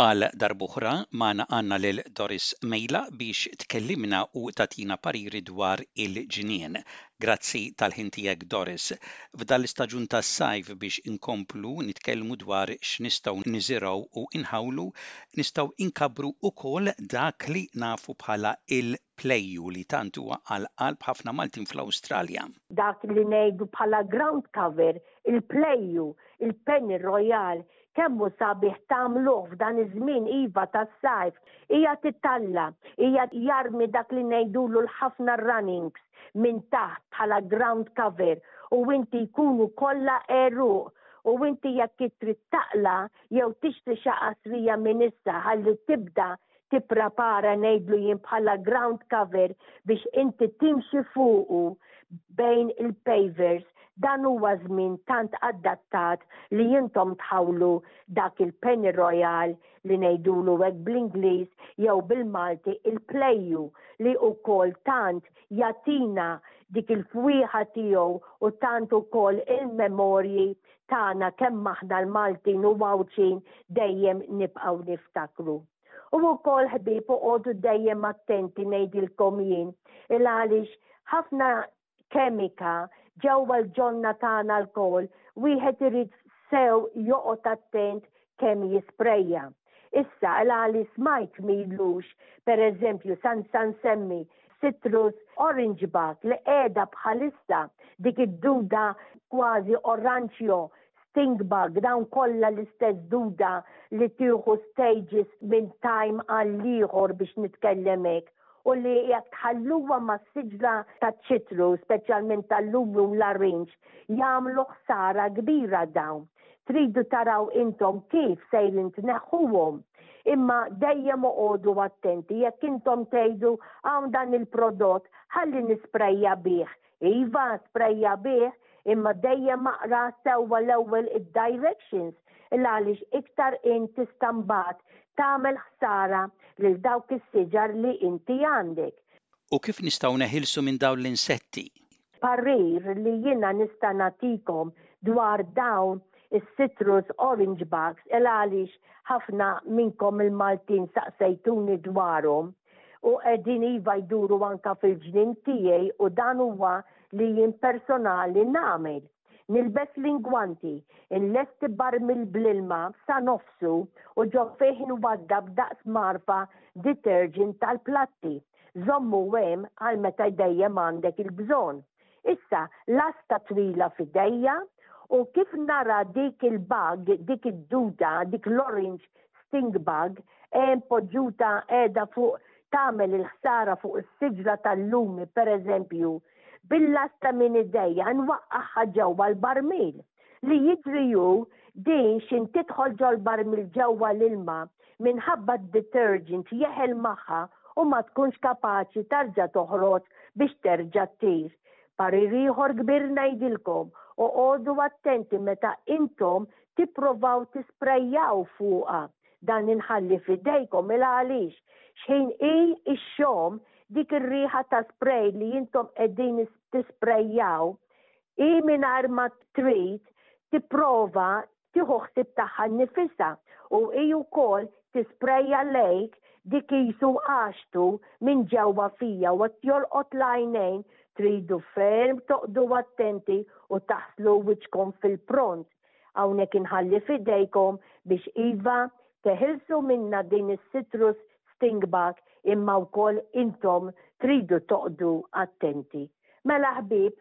Għal darb'oħra magħna għandna lil Doris Mejla biex tkellimna u tagħtina pariri dwar il-ġnien. Grazzi tal-ħin tiegħek Doris. F'dan l-istaġun tas-sajf biex inkomplu nitkellmu dwar x'nistgħu niżirgħu u nħawlu, nistgħu inkabbru ukoll dak li nafu bħala il-plejju li tant huwa għal qalb ħafna Maltin fl-Awstralja. Dak li ngħidu bħala ground cover, il-plejju, il-penny royale, Kemm hu sabiħ tagħmluh f'dan iż-żmien iva tas-sajf. Qiegħed italla', qiegħed jarmi dak li ngħidulu l-ħafna runnings minn taħt bħala ground cover u inti jkunu kollha għeruq u inti jekk trid taqla' jew tixtri xi qasrija minn issa ħalli tibda tipprepara ngħidlu jien bħala ground cover biex inti timxi fuqu bejn il-pavers dan huwa żmien tant adattat li intom tħawlu dak il-penny royal li ngħidulu hekk bl-Ingliż jew bil-Malti il-pleju li wkoll tant jagħtina dik il-fwieħa tiegħu u tant ukoll il-memorji tagħna kemm aħna l-Maltin u Għawdxin dejjem nibqgħu niftakru. U wkoll ħbieb uqogħdu dejjem attenti ngħidilkom jien il għaliex ħafna kemika ġewwa l-ġonna tagħna lkoll wieħed irid sew joqgħod attent kemm jisprejja. Issa għalali smajt m'ilux pereżempju sa nsemmi citrus orange bark li qiegħda bħalissa dik id-duda kważi oranġjo stink bug dawn kollha l-istess duda li tieħu stages minn time għall-ieħor biex nitkellem hekk. u li jekk tħalluha mas-siġra taċ-ċitru, speċjalment tal-lubru u l-arrinġ, jagħmlu ħsara kbira dawn. Tridu taraw intom kif sejrin tneħħuhom. Imma dejjem oqogħdu attenti jekk intom tgħidu hawn dan il-prodott ħalli nisprejja bih Iva sprejja bih imma dejjem aqra sewwa l-ewwel id-directions il għaliex iktar int tista' mbagħad tagħmel ħsara lil dawk is-siġar li inti għandek. U kif nistgħu neħilsu minn dawn l-insetti? Parir li jiena nista' nagħtikom dwar dawn is-citrus orange bugs il għaliex ħafna minnkom il-Maltin saqsejtuni dwarhom, u qegħdin iva jduru anka fil-ġnien tiegħi u dan huwa li jien personali nagħmel. Nilbes l-ingwanti, inlesti barmil bl-ilma sa nofsu u ġo fih nwaddab daqs mgħarfa detergent tal-platti. Żommu hemm għal meta dejjem għandek il-bżonn. Issa, l-asta twila f'idejja, u kif nara dik il-bug, dik id-duda, dik l-orange stink bug, hemm poġġuta qiegħda fuq tagħmel il-ħsara fuq is-siġra tal-lumi, pereżempju, billasta minn idejja nwaqqagħha ġewwa l-barmil. Li jiġri hu din x'int tidħol ġol-bar mill-ġewwa l-ilma minħabba d-detergent jeħel magħha u ma tkunx kapaċi tarġa' toħroġ biex terġa' ttir. Parir ieħor kbir ngħidilkom, oqogħdu attenti meta intom tipprovaw tisprejjaw fuqha. Dan inħalli f'idejkom il għaliex x'ħin hi x-xogħom dik ir-riħa ta' spray li intom qegħdin tisprejjaw hi mingħajr ma trid tipprova tieħu ħsieb tagħha nnifisha u hi wkoll tisprejja lejk dik qisu għaxtu minn ġewwa fija u qed jolqot l-għajnejn tridu ferm toqgħdu attenti u taħslu wiċċkom fil-pront. Hawnhekk inħalli f'idejkom biex iva teħilsu minnha din is-citrus stingbag imma wkoll intom tridu toqgħdu attenti. Mela ħbieb,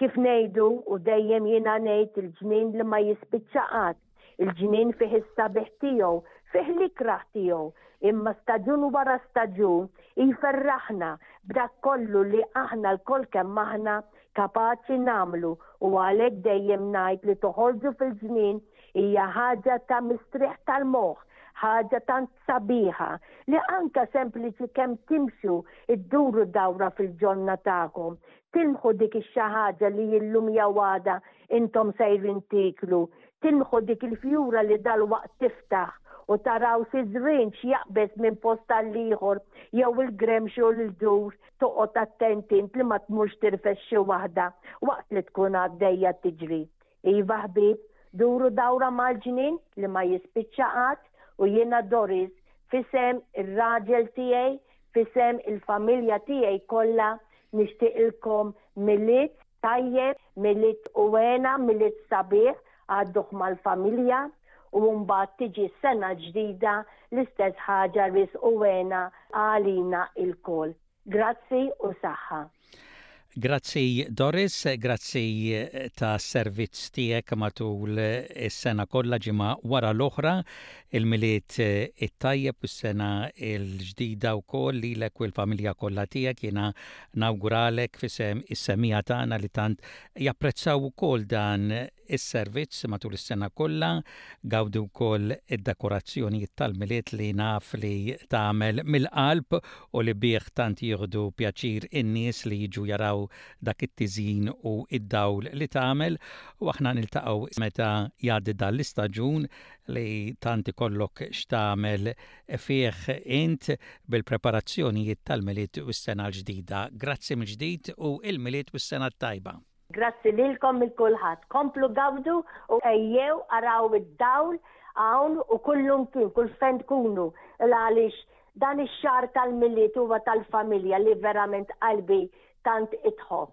kif ngħidu u dejjem jiena ngħid il-ġnien li ma jispiċċa qatt, il-ġnien fih is-sabiħ tiegħu, fih l-ikrah tiegħu, imma staġun wara staġun jferraħna b'dak kollu li aħna lkoll kemm aħna kapaċi nagħmlu u għalhekk dejjem ngħid li toħorġu fil-ġnien hija ħaġa ta' mistrieħ tal-moħħ, ħaġa ta' sabiħa li anke sempliċi kemm timxu dduru dawra fil-ġonna tagħkom, tilmħu dik ix-xi ħaġa li illum jew għada intom sejrin tieklu, tilmħu dik il-fjura li dalwaqt tiftaħ u taraw xi żrinġ jaqbeż minn post għall-ieħor jew il-gremx u l-ġdur, toqgħod attent int li ma tmurx tirfes xi waħda waqt li tkun għaddejja tiġri. Iva ħbieb, duru dawra mal-ġnien li ma jispiċċa qatt u jiena Doris f'isem ir-raġel tiegħi f'isem il-familja tiegħi kollha nixtieqilkom Milied tajjeb, Milied u hena, Milied sabiħ, għadduh mal-familja u mbagħad tiġi s-sena l-ġdida l-istess ħaġa riżq u hena għalina ilkoll. Grazzi u saħħa. Grazzi Doris, grazzi eh, ta' servizz tiegħek matul eh, is-sena kollha ġimgħa wara l-oħra, il-miliet eh, it-tajjeb is-sena l-ġdida wkoll lilek u l-familja kollha tiegħek jiena nawguralek fisem is-semija tagħna li tant japprezzaw ukoll dan is-servizz matul is-sena kollha, gawdi wkoll id-dekorazzjonijiet tal-Milied li naf li tagħmel mill-qalb u li bih tant jieħdu pjaċir in-nies li jiġu jaraw dak it-tiżjin u d-dawl li tagħmel u aħna niltaqgħu meta jgħaddi dan l-istaġun li tant ikollok x'tagħmel fih int bil-preparazzjonijiet tal-Milied u s-Sena l-Ġdida. Grazzi mill-ġdid u il-Milied u s-Sena t-Tajba! Grazzi lilkom lil kulħadd. Komplu gawdu u ejjew araw id-dawl hawn u kullumkien, kull fejn tkunu, għaliex dan ix-xahar tal-Milied huwa tal-familja li verament qalbi tant itħobb.